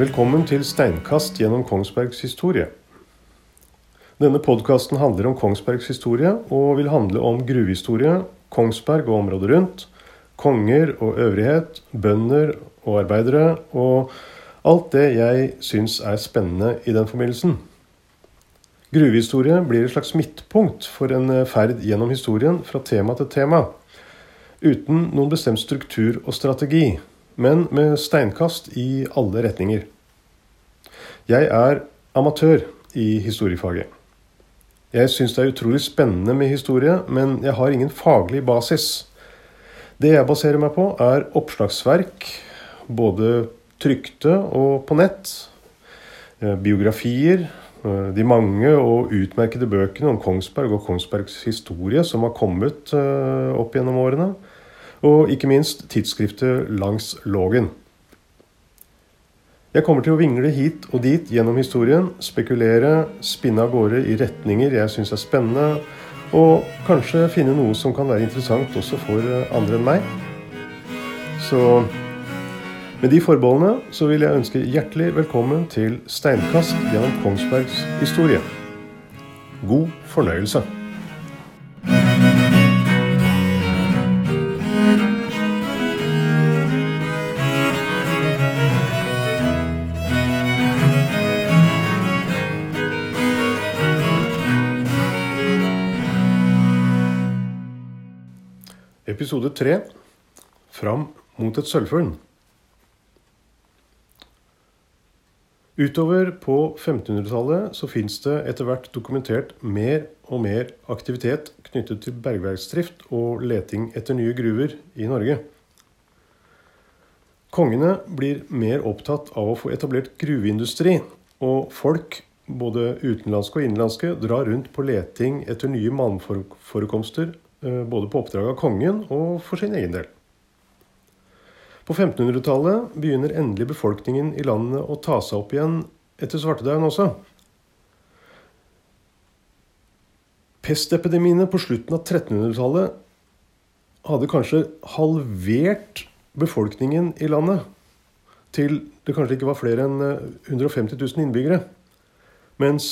Velkommen til Steinkast gjennom Kongsbergs historie. Denne podkasten handler om Kongsbergs historie, og vil handle om gruvehistorie, Kongsberg og området rundt, konger og øvrighet, bønder og arbeidere, og alt det jeg syns er spennende i den forbindelsen. Gruvehistorie blir et slags midtpunkt for en ferd gjennom historien fra tema til tema, uten noen bestemt struktur og strategi, men med steinkast i alle retninger. Jeg er amatør i historiefaget. Jeg syns det er utrolig spennende med historie, men jeg har ingen faglig basis. Det jeg baserer meg på, er oppslagsverk, både trykte og på nett. Eh, biografier, eh, de mange og utmerkede bøkene om Kongsberg og Kongsbergs historie som har kommet eh, opp gjennom årene. Og ikke minst tidsskriftet Langs Lågen. Jeg kommer til å vingle hit og dit gjennom historien, spekulere, spinne av gårde i retninger jeg syns er spennende, og kanskje finne noe som kan være interessant også for andre enn meg. Så med de forbeholdene så vil jeg ønske hjertelig velkommen til Steinkast gjennom Kongsbergs historie. God fornøyelse. Episode 3 Fram mot et sølvfunn. Utover på 1500-tallet så fins det etter hvert dokumentert mer og mer aktivitet knyttet til bergverksdrift og leting etter nye gruver i Norge. Kongene blir mer opptatt av å få etablert gruveindustri, og folk, både utenlandske og innenlandske, drar rundt på leting etter nye malmforekomster både på oppdrag av kongen og for sin egen del. På 1500-tallet begynner endelig befolkningen i landet å ta seg opp igjen etter svartedauden også. Pestepidemiene på slutten av 1300-tallet hadde kanskje halvert befolkningen i landet til det kanskje ikke var flere enn 150 eh, 000 innbyggere. Mens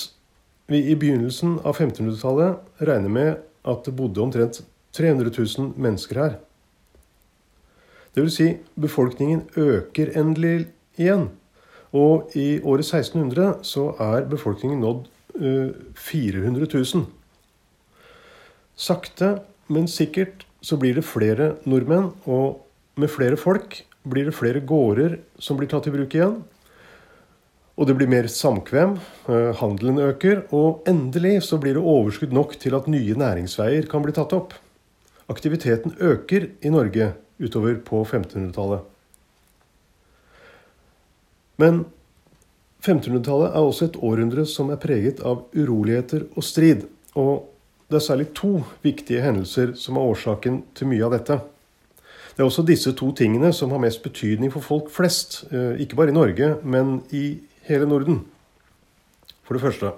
vi i begynnelsen av 1500-tallet regner med at det bodde omtrent 300 000 mennesker her. Vil si, befolkningen øker endelig igjen. Og i året 1600 så er befolkningen nådd uh, 400 000. Sakte, men sikkert så blir det flere nordmenn, og med flere folk blir det flere gårder som blir tatt i bruk igjen. Og det blir mer samkvem, eh, handelen øker, og endelig så blir det overskudd nok til at nye næringsveier kan bli tatt opp. Aktiviteten øker i Norge utover på 1500-tallet. Men 1500-tallet er også et århundre som er preget av uroligheter og strid. Og det er særlig to viktige hendelser som er årsaken til mye av dette. Det er også disse to tingene som har mest betydning for folk flest, eh, ikke bare i Norge, men i hele Norden. For det første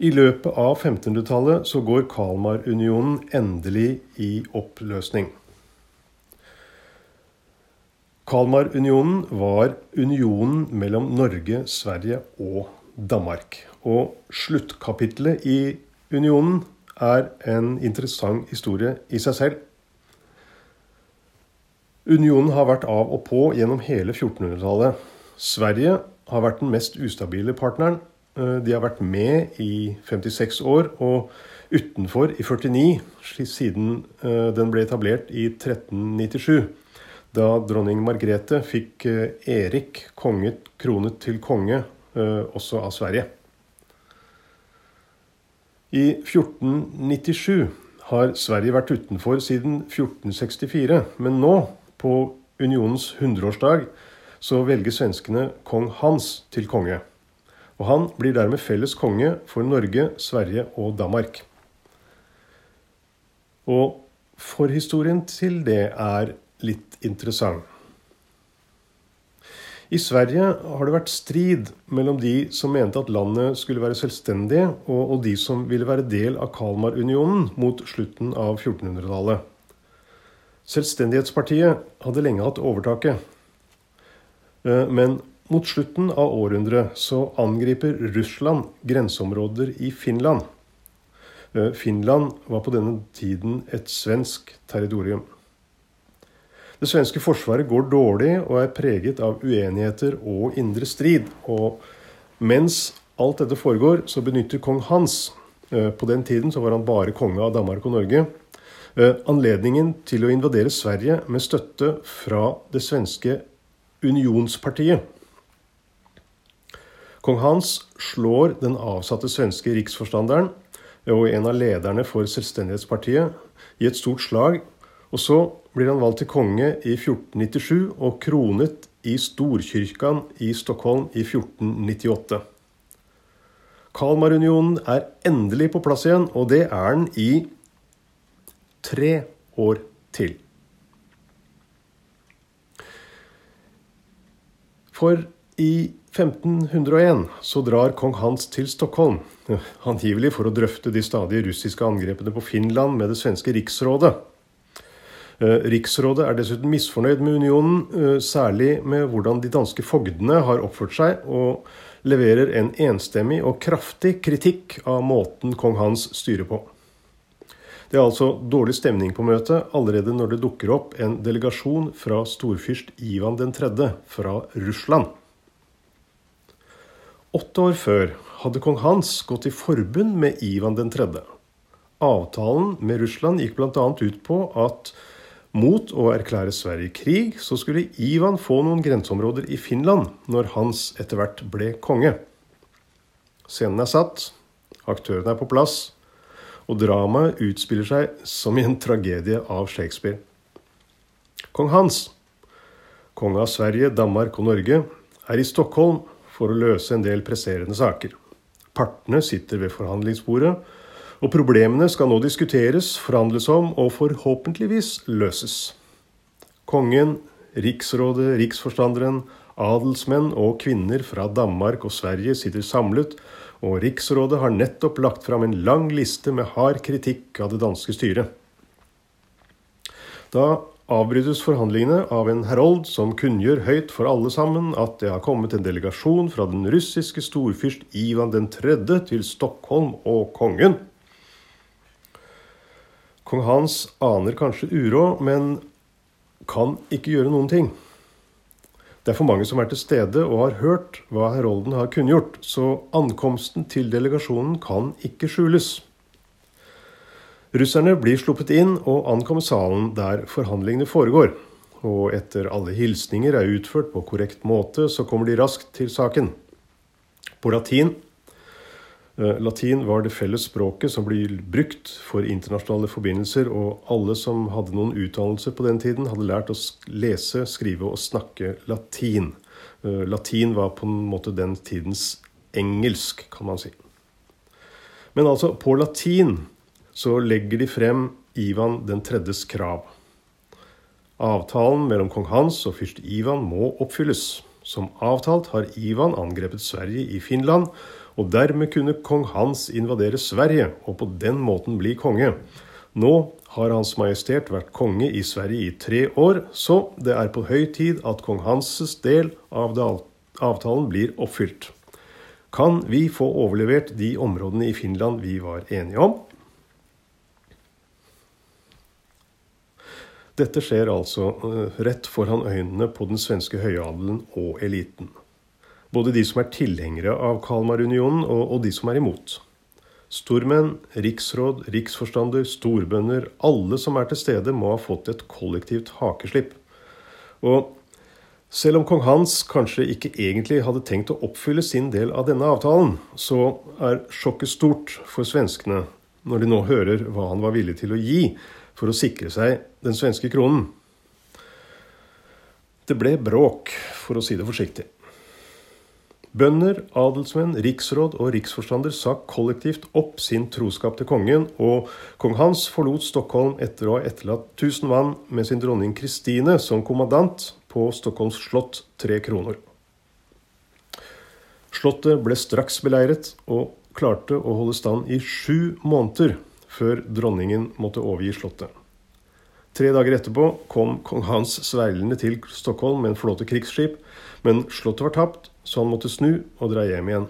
I løpet av 1500-tallet så går Kalmarunionen endelig i oppløsning. Kalmarunionen var unionen mellom Norge, Sverige og Danmark. Og sluttkapitlet i unionen er en interessant historie i seg selv. Unionen har vært av og på gjennom hele 1400-tallet. Sverige har vært den mest ustabile partneren. Eh, de har vært med i 56 år og utenfor i 49, siden eh, den ble etablert i 1397. Da dronning Margrethe fikk eh, Erik konget kronet til konge, også av Sverige. I 1497 har Sverige vært utenfor siden 1464, men nå, på unionens 100-årsdag, så velger svenskene kong Hans til konge. Og han blir dermed felles konge for Norge, Sverige og Danmark. Og forhistorien til det er litt interessant. I Sverige har det vært strid mellom de som mente at landet skulle være selvstendig, og, de som ville være del av Kalmarunionen mot slutten av 1400-tallet. Selvstendighetspartiet hadde lenge hatt overtaket. Eh, men mot slutten av århundret så angriper Russland grenseområder i Finland. Eh, Finland var på denne tiden et svensk territorium. Det svenske forsvaret går dårlig og er preget av uenigheter og indre strid. Og mens alt dette foregår, så benytter kong Hans eh, På den tiden så var han bare konge av Danmark og Norge. Anledningen til å invadere Sverige med støtte fra det svenske unionspartiet. Kong Hans slår den avsatte svenske riksforstanderen og en av lederne for Selvstendighetspartiet i et stort slag. Og så blir han valgt til konge i 1497 og kronet i Storkyrkan i Stockholm i 1498. Kalmarunionen er endelig på plass igjen, og det er den i tre år til. For i 1501 så drar kong Hans til Stockholm, angivelig for å drøfte de stadige russiske angrepene på Finland med det svenske riksrådet. Eh, riksrådet er dessuten misfornøyd med unionen, eh, særlig med hvordan de danske fogdene har oppført seg, og leverer en enstemmig og kraftig kritikk av måten kong Hans styrer på. Det er altså dårlig stemning på møtet allerede når det dukker opp en delegasjon fra storfyrst Ivan 3. fra Russland. Åtte år før hadde kong Hans gått i forbund med Ivan 3. Avtalen med Russland gikk bl.a. ut på at mot å erklære Sverige krig, så skulle Ivan få noen grenseområder i Finland når Hans etter hvert ble konge. Scenen er satt, aktørene er på plass, og dramaet utspiller seg som i en tragedie av Shakespeare. Kong Hans, konge av Sverige, Danmark og Norge, er i Stockholm for å løse en del presserende saker. Partene sitter ved forhandlingsbordet, og problemene skal nå diskuteres, forhandles om og forhåpentligvis løses. Kongen, riksrådet, riksforstanderen, adelsmenn og kvinner fra Danmark og Sverige sitter samlet, og Riksrådet har nettopp lagt fram en lang liste med hard kritikk av det danske styret. Da avbrytes forhandlingene av en herold som kunngjør høyt for alle sammen at det har kommet en delegasjon fra den russiske storfyrst Ivan 3. til Stockholm og kongen. Kong Hans aner kanskje uråd, men kan ikke gjøre noen ting. Det er for mange som er til stede og har hørt hva herolden har kunngjort, så ankomsten til delegasjonen kan ikke skjules. Russerne blir sluppet inn og ankommer salen der forhandlingene foregår. Og etter alle hilsninger er utført på korrekt måte, så kommer de raskt til saken. På latin Latin var det felles språket som blir brukt for internasjonale forbindelser, og alle som hadde noen utdannelse på den tiden, hadde lært å lese, skrive og snakke latin. Eh, latin var på en måte den tidens engelsk, kan man si. Men altså, på latin så legger de frem Ivan den tredjes krav. Avtalen mellom kong Hans og fyrst Ivan må oppfylles. Som avtalt har Ivan angrepet Sverige i Finland, og dermed kunne kong Hans invadere Sverige og på den måten bli konge. Nå har Hans Majestet vært konge i Sverige i tre år, så det er på høy tid at kong Hanses del av avtalen blir oppfylt. Kan vi få overlevert de områdene i Finland vi var enige om? Dette skjer altså eh, rett foran øynene på den svenske høyadelen og eliten. Både de som er tilhengere av Kalmarunionen, og, og de som er imot. Stormenn, riksråd, riksforstander, storbønder, alle som er til stede, må ha fått et kollektivt hakeslipp. Og selv om kong Hans kanskje ikke egentlig hadde tenkt å oppfylle sin del av denne avtalen, så er sjokket stort for svenskene når de nå hører hva han var villig til å gi for å sikre seg den svenske kronen. Det ble bråk, for å si det forsiktig. Bønder, adelsmenn, riksråd og riksforstander sa kollektivt opp sin troskap til kongen, og kong Hans forlot Stockholm etter å ha etterlatt 1000 mann med sin dronning Kristine som kommandant på Stockholms slott Tre Kroner. Slottet ble straks beleiret og klarte å holde stand i sju måneder før dronningen måtte overgi slottet. Tre dager etterpå kom kong Hans sveilende til Stockholm med en flåte krigsskip, men slottet var tapt, så han måtte snu og dra hjem igjen.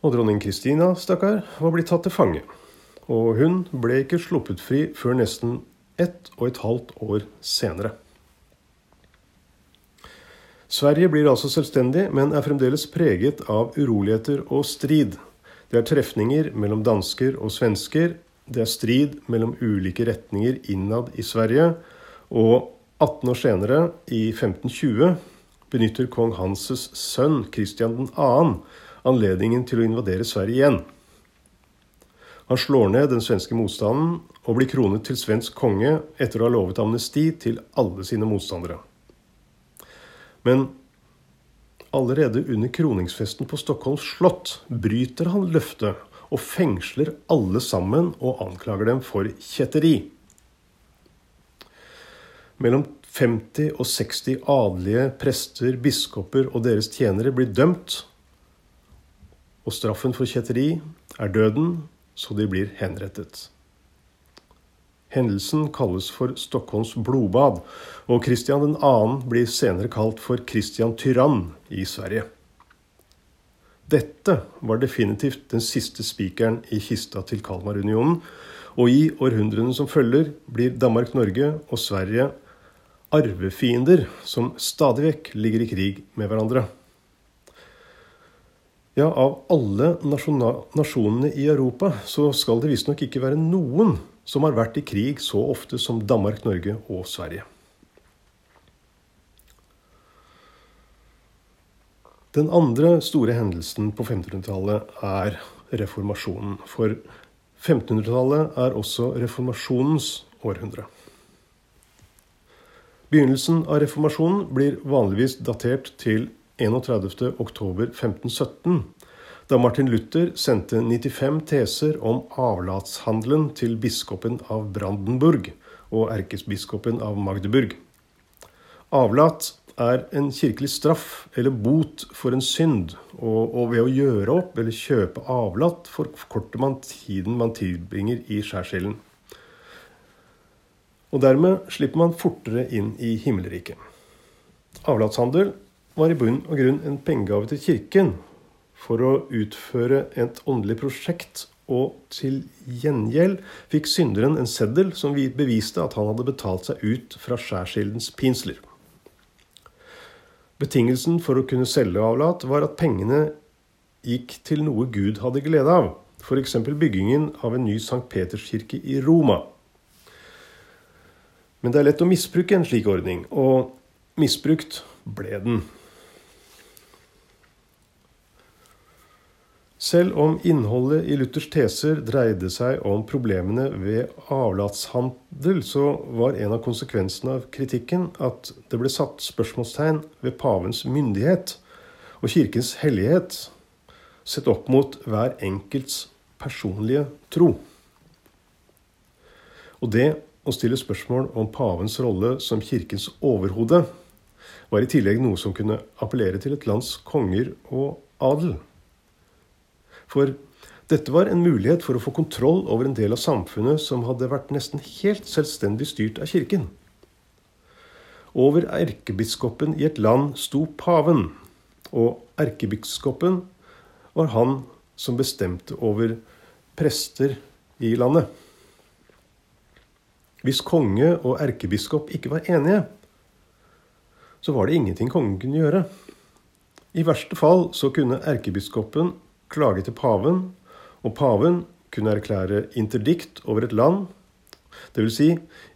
Og dronning Kristina, stakkar, var blitt tatt til fange. Og hun ble ikke sluppet fri før nesten ett og et halvt år senere. Sverige blir altså selvstendig, men er fremdeles preget av uroligheter og strid. Det er trefninger mellom dansker og svensker. Det er strid mellom ulike retninger innad i Sverige. Og 18 år senere, i 1520, benytter kong Hanses sønn Kristian 2. anledningen til å invadere Sverige igjen. Han slår ned den svenske motstanden og blir kronet til svensk konge etter å ha lovet amnesti til alle sine motstandere. Men allerede under kroningsfesten på Stockholms slott bryter han løftet og fengsler alle sammen og anklager dem for kjetteri. Mellom 50 og 60 adelige prester, biskoper og deres tjenere blir dømt, og straffen for kjetteri er døden så de blir henrettet. Hendelsen kalles for Stockholms blodbad, og Kristian 2. blir senere kalt for Kristian Tyrann i Sverige. Dette var definitivt den siste spikeren i kista til Kalmarunionen, og i århundrene som følger, blir Danmark-Norge og Sverige arvefiender som stadig vekk ligger i krig med hverandre. Ja, av alle nasjonene i Europa så skal det visstnok ikke være noen som har vært i krig så ofte som Danmark, Norge og Sverige. Den andre store hendelsen på 1500-tallet er reformasjonen. For 1500-tallet er også reformasjonens århundre. Begynnelsen av reformasjonen blir vanligvis datert til 31.10.1517, da Martin Luther sendte 95 teser om avlatshandelen til biskopen av Brandenburg og erkesbiskopen av Magdeburg. Avlat er en kirkelig straff eller bot for en synd, og, og ved å gjøre opp eller kjøpe avlat forkorter man tiden man tilbringer i skjærsilden. Og dermed slipper man fortere inn i himmelriket. Avlatshandel var i bunn og grunn en pengegave til kirken for å utføre et åndelig prosjekt, og til gjengjeld fikk synderen en seddel som beviste at han hadde betalt seg ut fra skjærskildens pinsler. Betingelsen for å kunne selge avlat var at pengene gikk til noe Gud hadde glede av, f.eks. byggingen av en ny Sankt Peterskirke i Roma. Men det er lett å misbruke en slik ordning, og misbrukt ble den. Selv om innholdet i Luthers teser dreide seg om problemene ved avlatshandel, så var en av konsekvensene av kritikken at det ble satt spørsmålstegn ved pavens myndighet og kirkens hellighet, sett opp mot hver enkelts personlige tro. Og det å stille spørsmål om pavens rolle som kirkens overhode var i tillegg noe som kunne appellere til et lands konger og adel. For dette var en mulighet for å få kontroll over en del av samfunnet som hadde vært nesten helt selvstendig styrt av kirken. Over erkebiskopen i et land sto paven, og erkebiskopen var han som bestemte over prester i landet. Hvis konge og erkebiskop ikke var enige, så var det ingenting kongen kunne gjøre. I verste fall så kunne erkebiskopen klage til paven, og paven kunne erklære interdikt over et land. Dvs. Si,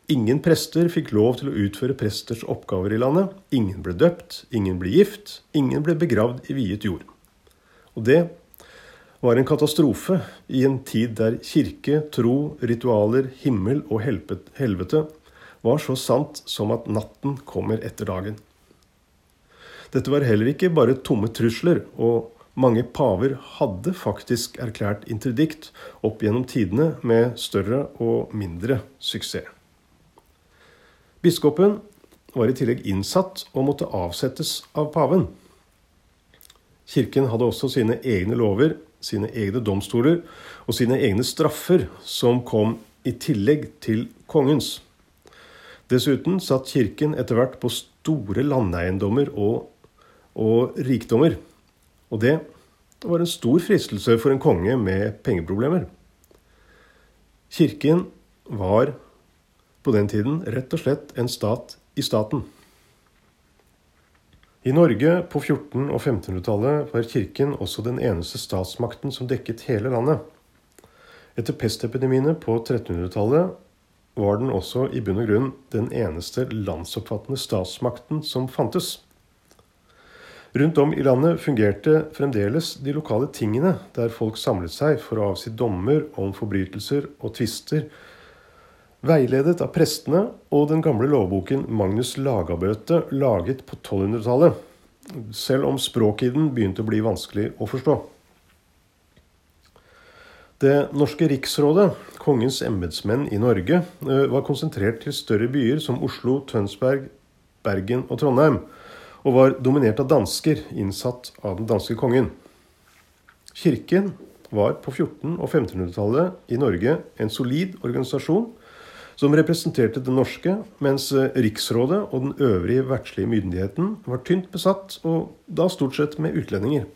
ingen prester fikk lov til å utføre presters oppgaver i landet. Ingen ble døpt, ingen ble gift, ingen ble begravd i viet jord. Og det var en katastrofe i en tid der kirke, tro, ritualer, himmel og helvete var så sant som at natten kommer etter dagen. Dette var heller ikke bare tomme trusler og mange paver hadde faktisk erklært interdikt opp gjennom tidene med større og mindre suksess. Biskopen var i tillegg innsatt og måtte avsettes av paven. Kirken hadde også sine egne lover, sine egne domstoler og sine egne straffer, som kom i tillegg til kongens. Dessuten satt kirken etter hvert på store landeiendommer og, og rikdommer. Og det var en stor fristelse for en konge med pengeproblemer. Kirken var på den tiden rett og slett en stat i staten. I Norge på 1400- og 1500-tallet var kirken også den eneste statsmakten som dekket hele landet. Etter pestepidemiene på 1300-tallet var den også i bunn og grunn den eneste landsoppfattende statsmakten som fantes. Rundt om i landet fungerte fremdeles de lokale tingene, der folk samlet seg for å avsi dommer om forbrytelser og tvister, veiledet av prestene og den gamle lovboken Magnus Lagabøte, laget på 1200-tallet, selv om språket i den begynte å bli vanskelig å forstå. Det norske riksrådet, kongens embetsmenn i Norge, eh, var konsentrert til større byer som Oslo, Tønsberg, Bergen og Trondheim, og var dominert av dansker, innsatt av den danske kongen. Kirken var på 1400- og 1500-tallet i Norge en solid organisasjon som representerte det norske, mens eh, Riksrådet og den øvrige verdslige myndigheten var tynt besatt, og da stort sett med utlendinger.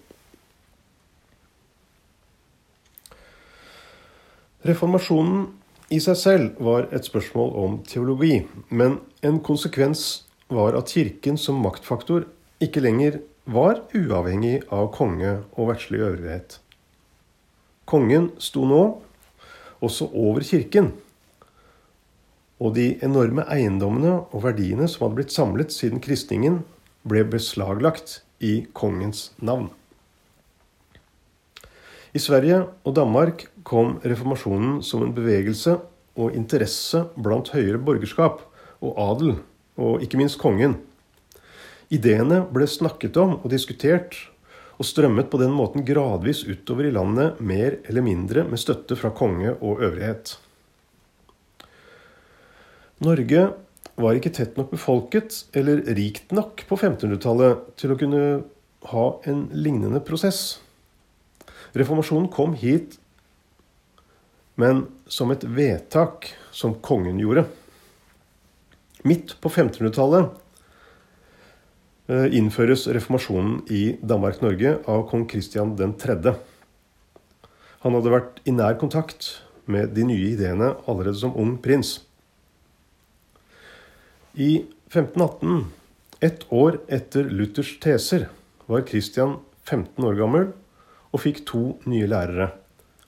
Reformasjonen i seg selv var et spørsmål om teologi, men en konsekvens var at Kirken som maktfaktor ikke lenger var uavhengig av konge og verdslig øvrighet. Kongen sto nå også over Kirken, og de enorme eiendommene og verdiene som hadde blitt samlet siden kristningen, ble beslaglagt i kongens navn. I Sverige og Danmark kom reformasjonen som en bevegelse og interesse blant høyere borgerskap og adel, og ikke minst kongen. Ideene ble snakket om og diskutert, og strømmet på den måten gradvis utover i landet mer eller mindre med støtte fra konge og øvrighet. Norge var ikke tett nok befolket eller rikt nok på 1500-tallet til å kunne ha en lignende prosess. Reformasjonen kom hit, men som et vedtak som kongen gjorde. Midt på 1500-tallet eh, innføres reformasjonen i Danmark-Norge av kong Kristian 3. Han hadde vært i nær kontakt med de nye ideene allerede som ung prins. I 1518, ett år etter Luthers teser, var Kristian 15 år gammel og fikk to nye lærere.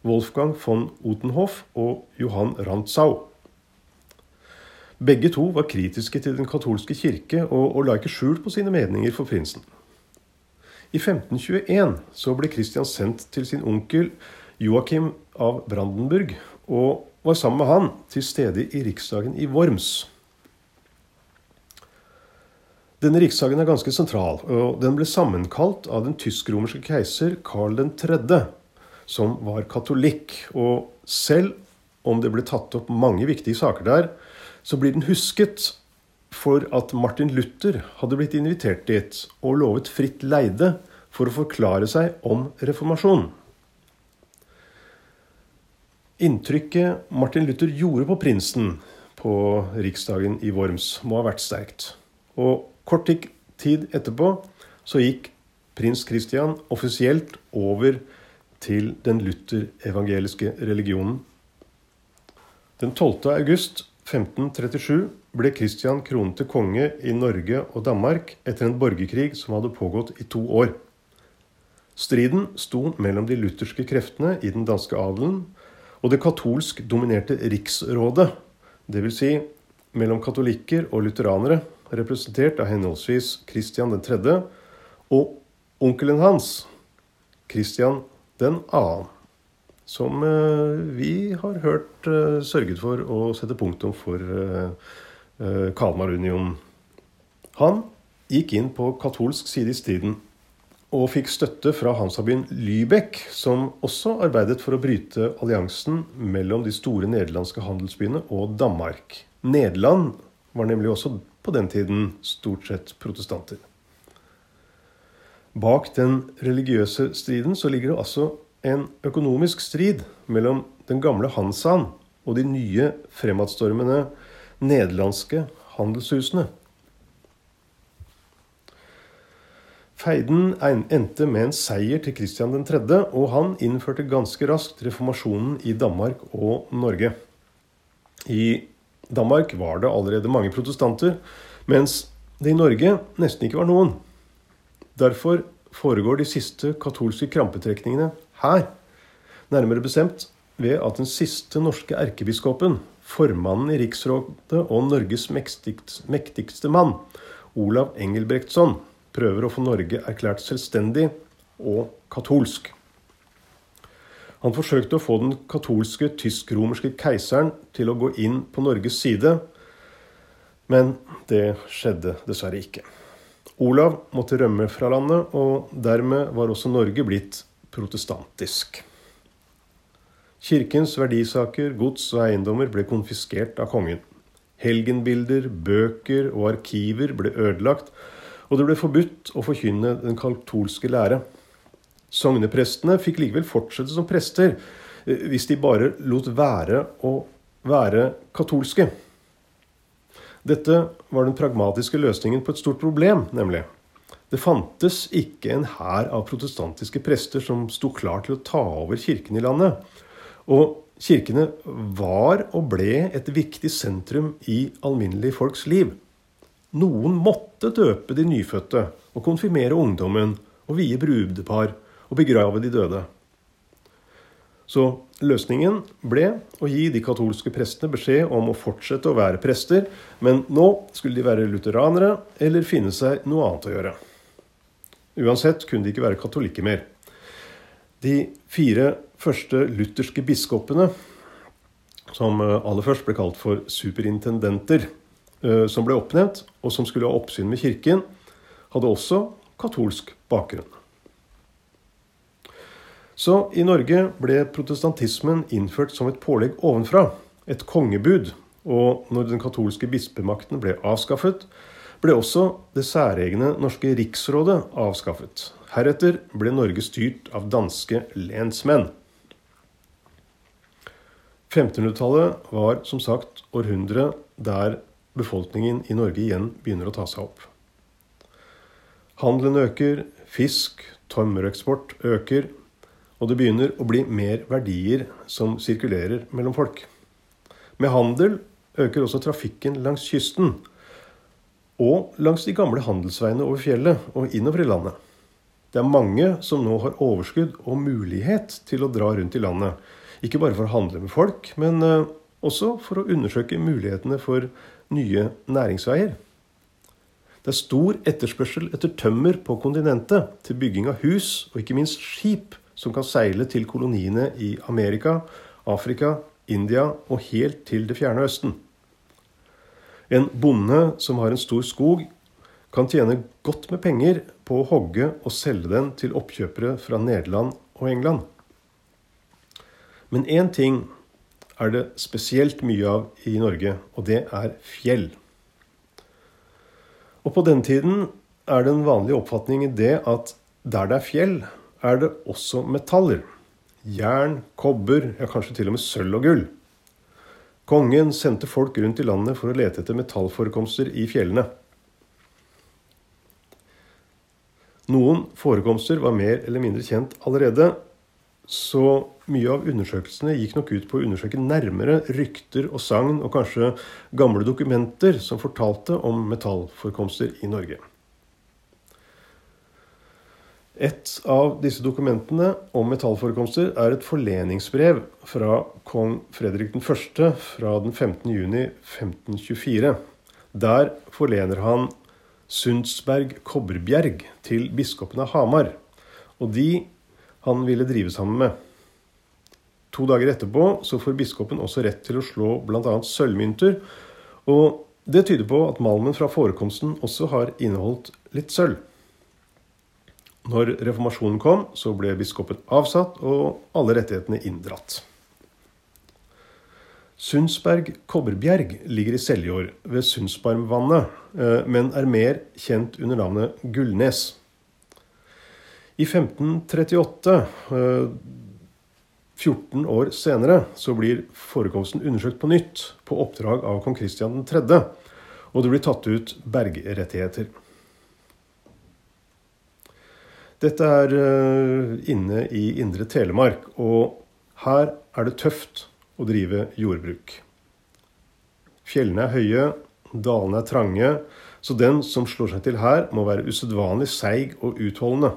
Wolfgang von Utenhoff og Johan Rantzau. Begge to var kritiske til den katolske kirke og, og la ikke skjul på sine meninger for prinsen. I 1521 så ble Kristian sendt til sin onkel Joakim av Brandenburg, og var sammen med han til stede i riksdagen i Worms. Denne riksdagen er ganske sentral, og den ble sammenkalt av den tysk-romerske keiser Karl 3., som var katolikk. Og selv om det ble tatt opp mange viktige saker der, så blir den husket for at Martin Luther hadde blitt invitert dit og lovet fritt leide for å forklare seg om reformasjonen. Inntrykket Martin Luther gjorde på prinsen på riksdagen i Worms, må ha vært sterkt. Og Kort tid etterpå så gikk prins Christian offisielt over til den luther-evangeliske religionen. Den 12. august 1537 ble Kristian kronet til konge i Norge og Danmark etter en borgerkrig som hadde pågått i to år. Striden sto mellom de lutherske kreftene i den danske adelen og det katolsk dominerte riksrådet, dvs. Si mellom katolikker og lutheranere, representert av henholdsvis Kristian 3. og onkelen hans, Kristian 2., som eh, vi har hørt eh, sørget for å sette punktum for eh, Kalmarunionen. Han gikk inn på katolsk side i striden og fikk støtte fra Hansabyen Lübeck, som også arbeidet for å bryte alliansen mellom de store nederlandske handelsbyene og Danmark. Nederland var nemlig også på den tiden stort sett protestanter. Bak den religiøse striden så ligger det altså en økonomisk strid mellom den gamle Hansaen og de nye fremadstormende nederlandske handelshusene. Feiden endte med en seier til Kristian 3., og han innførte ganske raskt reformasjonen i Danmark og Norge. I Danmark var det allerede mange protestanter, mens det i Norge nesten ikke var noen. Derfor foregår de siste katolske krampetrekningene her, nærmere bestemt ved at den siste norske erkebiskopen, formannen i Riksrådet og Norges mektigste mann, Olav Engelbrektsson, prøver å få Norge erklært selvstendig og katolsk. Han forsøkte å få den katolske tysk-romerske keiseren til å gå inn på Norges side, men det skjedde dessverre ikke. Olav måtte rømme fra landet, og dermed var også Norge blitt protestantisk. Kirkens verdisaker, gods og eiendommer ble konfiskert av kongen. Helgenbilder, bøker og arkiver ble ødelagt, og det ble forbudt å forkynne den katolske lære. Sogneprestene fikk likevel fortsette som prester eh, hvis de bare lot være å være katolske. Dette var den pragmatiske løsningen på et stort problem, nemlig. Det fantes ikke en hær av protestantiske prester som sto klar til å ta over kirken i landet. Og kirkene var og ble et viktig sentrum i alminnelige folks liv. Noen måtte døpe de nyfødte og konfirmere ungdommen og vie brudepar og begrave de døde. Så løsningen ble å gi de katolske prestene beskjed om å fortsette å være prester, men nå skulle de være lutheranere eller finne seg noe annet å gjøre. Uansett kunne de ikke være katolikker mer. De fire første lutherske biskopene, som aller først ble kalt for superintendenter, Eh, som ble oppnevnt, og som skulle ha oppsyn med kirken, hadde også katolsk bakgrunn. Så i Norge ble protestantismen innført som et pålegg ovenfra, et kongebud. Og når den katolske bispemakten ble avskaffet, ble også det særegne norske riksrådet avskaffet. Heretter ble Norge styrt av danske lensmenn. 1500-tallet var som sagt århundret der befolkningen i Norge igjen begynner å ta seg opp. Handelen øker, fisk, tømmereksport øker, og det begynner å bli mer verdier som sirkulerer mellom folk. Med handel øker også trafikken langs kysten og langs de gamle handelsveiene over fjellet og innover i landet. Det er mange som nå har overskudd og mulighet til å dra rundt i landet. Ikke bare for å handle med folk, men eh, også for å undersøke mulighetene for nye næringsveier. Det er stor etterspørsel etter tømmer på kontinentet til bygging av hus, og ikke minst skip som kan seile til koloniene i Amerika, Afrika, India og helt til Det fjerne Østen. En bonde som har en stor skog, kan tjene godt med penger på å hogge og selge den til oppkjøpere fra Nederland og England. Men én ting er det spesielt mye av i Norge, og det er fjell. Og på den tiden er det en vanlig oppfatning i det at der det er fjell, er det også metaller. Jern, kobber, ja kanskje til og med sølv og gull. Kongen sendte folk rundt i landet for å lete etter metallforekomster i fjellene. Noen forekomster var mer eller mindre kjent allerede, så mye av undersøkelsene gikk nok ut på å undersøke nærmere rykter og sagn og kanskje gamle dokumenter som fortalte om metallforekomster i Norge. Et av disse dokumentene om metallforekomster er et forleningsbrev fra kong Fredrik 1. fra den 15. juni 1524. Der forlener han Sundsberg Kobberbjerg til biskopen av Hamar. Og de han ville drive sammen med. To dager etterpå så får biskopen også rett til å slå bl.a. sølvmynter. Og det tyder på at malmen fra forekomsten også har inneholdt litt sølv. Når reformasjonen kom, så ble biskopen avsatt og alle rettighetene inndratt. Sundsberg Kobberbjerg ligger i Seljord ved Sundsbarmvannet, eh, men er mer kjent under navnet Gullnes. I 1538 eh, 14 år senere så blir forekomsten undersøkt på nytt på oppdrag av kong Kristian 3., og det blir tatt ut bergrettigheter. Dette er eh, inne i Indre Telemark, og her er det tøft å drive jordbruk. Fjellene er høye, dalene er trange, så den som slår seg til her, må være usedvanlig seig og utholdende.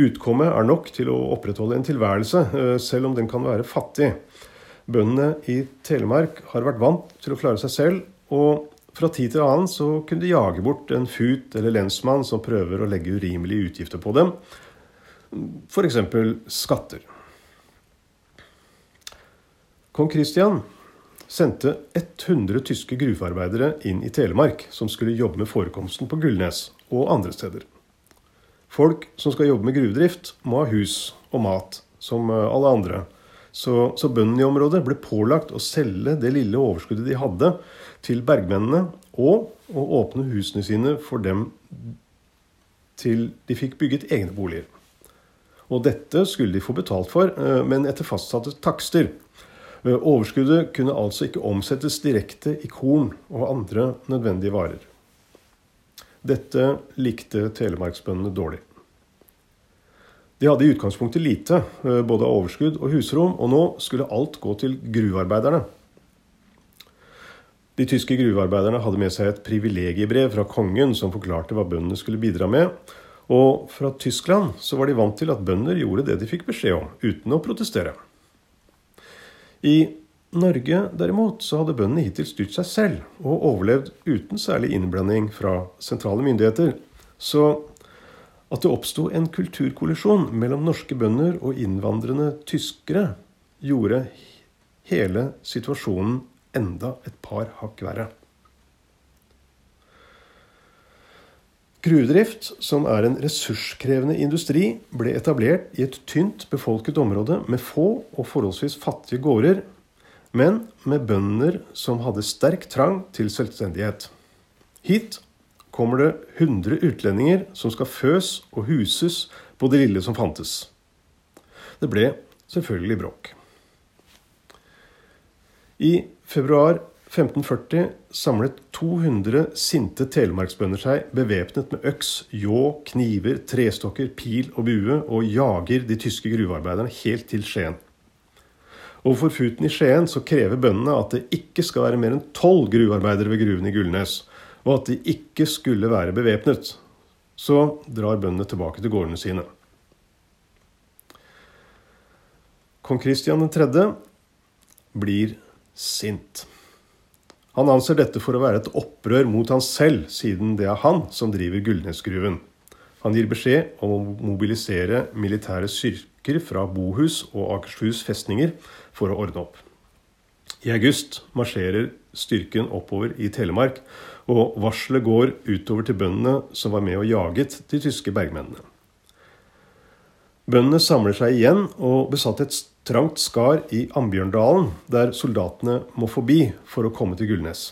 Utkommet er nok til å opprettholde en tilværelse, eh, selv om den kan være fattig. Bøndene i Telemark har vært vant til å klare seg selv, og fra tid til annen så kunne de jage bort en fut eller lensmann som prøver å legge urimelige utgifter på dem, f.eks. skatter. Kong Kristian sendte 100 tyske gruvearbeidere inn i Telemark, som skulle jobbe med forekomsten på Gullnes og andre steder. Folk som skal jobbe med gruvedrift, må ha hus og mat, som alle andre. Så, så bøndene i området ble pålagt å selge det lille overskuddet de hadde, til bergmennene, og å åpne husene sine for dem til de fikk bygget egne boliger. Og dette skulle de få betalt for, eh, men etter fastsatte takster. Eh, overskuddet kunne altså ikke omsettes direkte i korn og andre nødvendige varer. Dette likte telemarksbøndene dårlig. De hadde i utgangspunktet lite, eh, både av overskudd og husrom, og nå skulle alt gå til gruvearbeiderne. De tyske gruvearbeiderne hadde med seg et privilegiebrev fra kongen som forklarte hva bøndene skulle bidra med, og fra Tyskland så var de vant til at bønder gjorde det de fikk beskjed om, uten å protestere. I Norge derimot så hadde bøndene hittil styrt seg selv og overlevd uten særlig innblanding fra sentrale myndigheter. Så at det oppsto en kulturkollisjon mellom norske bønder og innvandrende tyskere, gjorde hele situasjonen enda et par hakk verre. Gruvedrift, som er en ressurskrevende industri, ble etablert i et tynt befolket område med få og forholdsvis fattige gårder, men med bønder som hadde sterk trang til selvstendighet. Hit kommer det 100 utlendinger som skal føs og huses på det lille som fantes. Det ble selvfølgelig bråk. I februar 1540 samlet 200 sinte telemarksbønder seg bevæpnet med øks, ljå, kniver, trestokker, pil og bue og jager de tyske gruvearbeiderne helt til Skien. Overfor Futen i Skien så krever bøndene at det ikke skal være mer enn tolv gruvearbeidere ved gruven i Gullnes, og at de ikke skulle være bevæpnet. Så drar bøndene tilbake til gårdene sine. Kong Kristian 3. blir sint. Han anser dette for å være et opprør mot han selv, siden det er han som driver Gullnesgruven. Han gir beskjed om å mobilisere militære styrker fra Bohus og Akershus festninger for å ordne opp. I august marsjerer styrken oppover i Telemark, og varselet går utover til bøndene som var med og jaget de tyske bergmennene. Bøndene samler seg igjen og besatte et trangt skar i Ambjørndalen, der soldatene må forbi for å komme til Gullnes.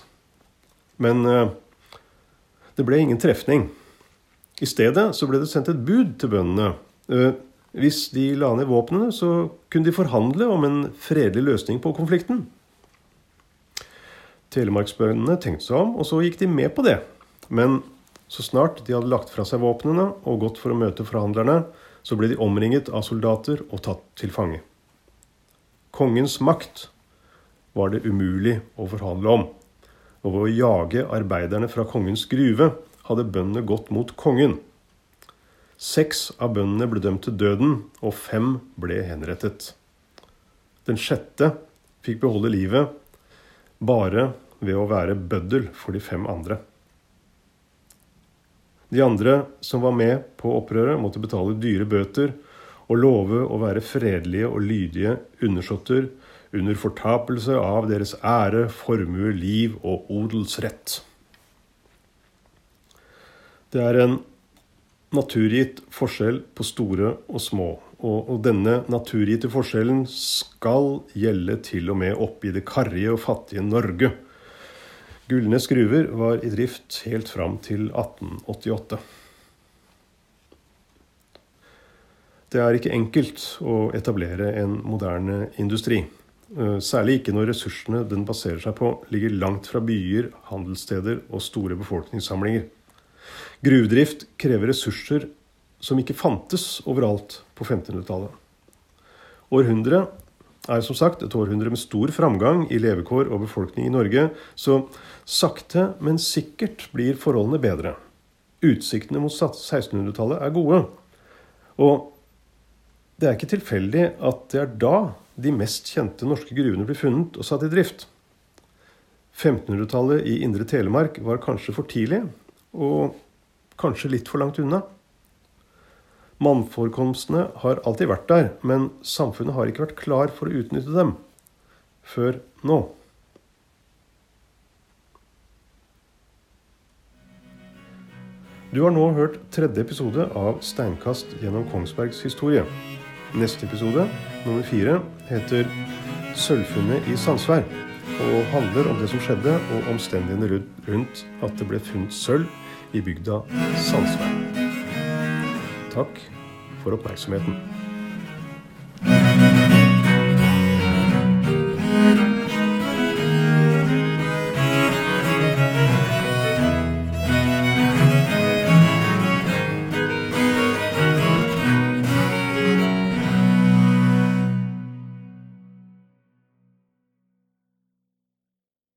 Men eh, det ble ingen trefning. I stedet så ble det sendt et bud til bøndene. Eh, hvis de la ned våpnene, så kunne de forhandle om en fredelig løsning på konflikten. Telemarksbøndene tenkte seg om, og så gikk de med på det. Men så snart de hadde lagt fra seg våpnene og gått for å møte forhandlerne, så ble de omringet av soldater og tatt til fange. Kongens makt var det umulig å forhandle om. Og ved å jage arbeiderne fra kongens gruve hadde bøndene gått mot kongen. Seks av bøndene ble dømt til døden, og fem ble henrettet. Den sjette fikk beholde livet bare ved å være bøddel for de fem andre. De andre som var med på opprøret, måtte betale dyre bøter og love å være fredelige og lydige undersåtter under fortapelse av deres ære, formue, liv og odelsrett. Det er en naturgitt forskjell på store og små. Og, denne naturgitte forskjellen skal gjelde til og med oppe i det karrige og fattige Norge. Gullnes gruver var i drift helt fram til 1888. Det er ikke enkelt å etablere en moderne industri. Eh, særlig ikke når ressursene den baserer seg på, ligger langt fra byer, handelssteder og store befolkningssamlinger. Gruvedrift krever ressurser som ikke fantes overalt på 1500-tallet. Århundret er som sagt et århundre med stor framgang i levekår og befolkning i Norge, så sakte, men sikkert blir forholdene bedre. Utsiktene mot 1600-tallet er gode. Og det er ikke tilfeldig at det er da de mest kjente norske gruvene blir funnet og satt i drift. 1500-tallet i Indre Telemark var kanskje for tidlig, og kanskje litt for langt unna. Mannforekomstene har alltid vært der, men samfunnet har ikke vært klar for å utnytte dem før nå. Du har nå hørt tredje episode av Steinkast gjennom Kongsbergs historie. Neste episode, nummer fire, heter 'Sølvfunnet i Sandsvær' og handler om det som skjedde, og omstendighetene rundt at det ble funnet sølv i bygda Sandsvær. Takk for oppmerksomheten.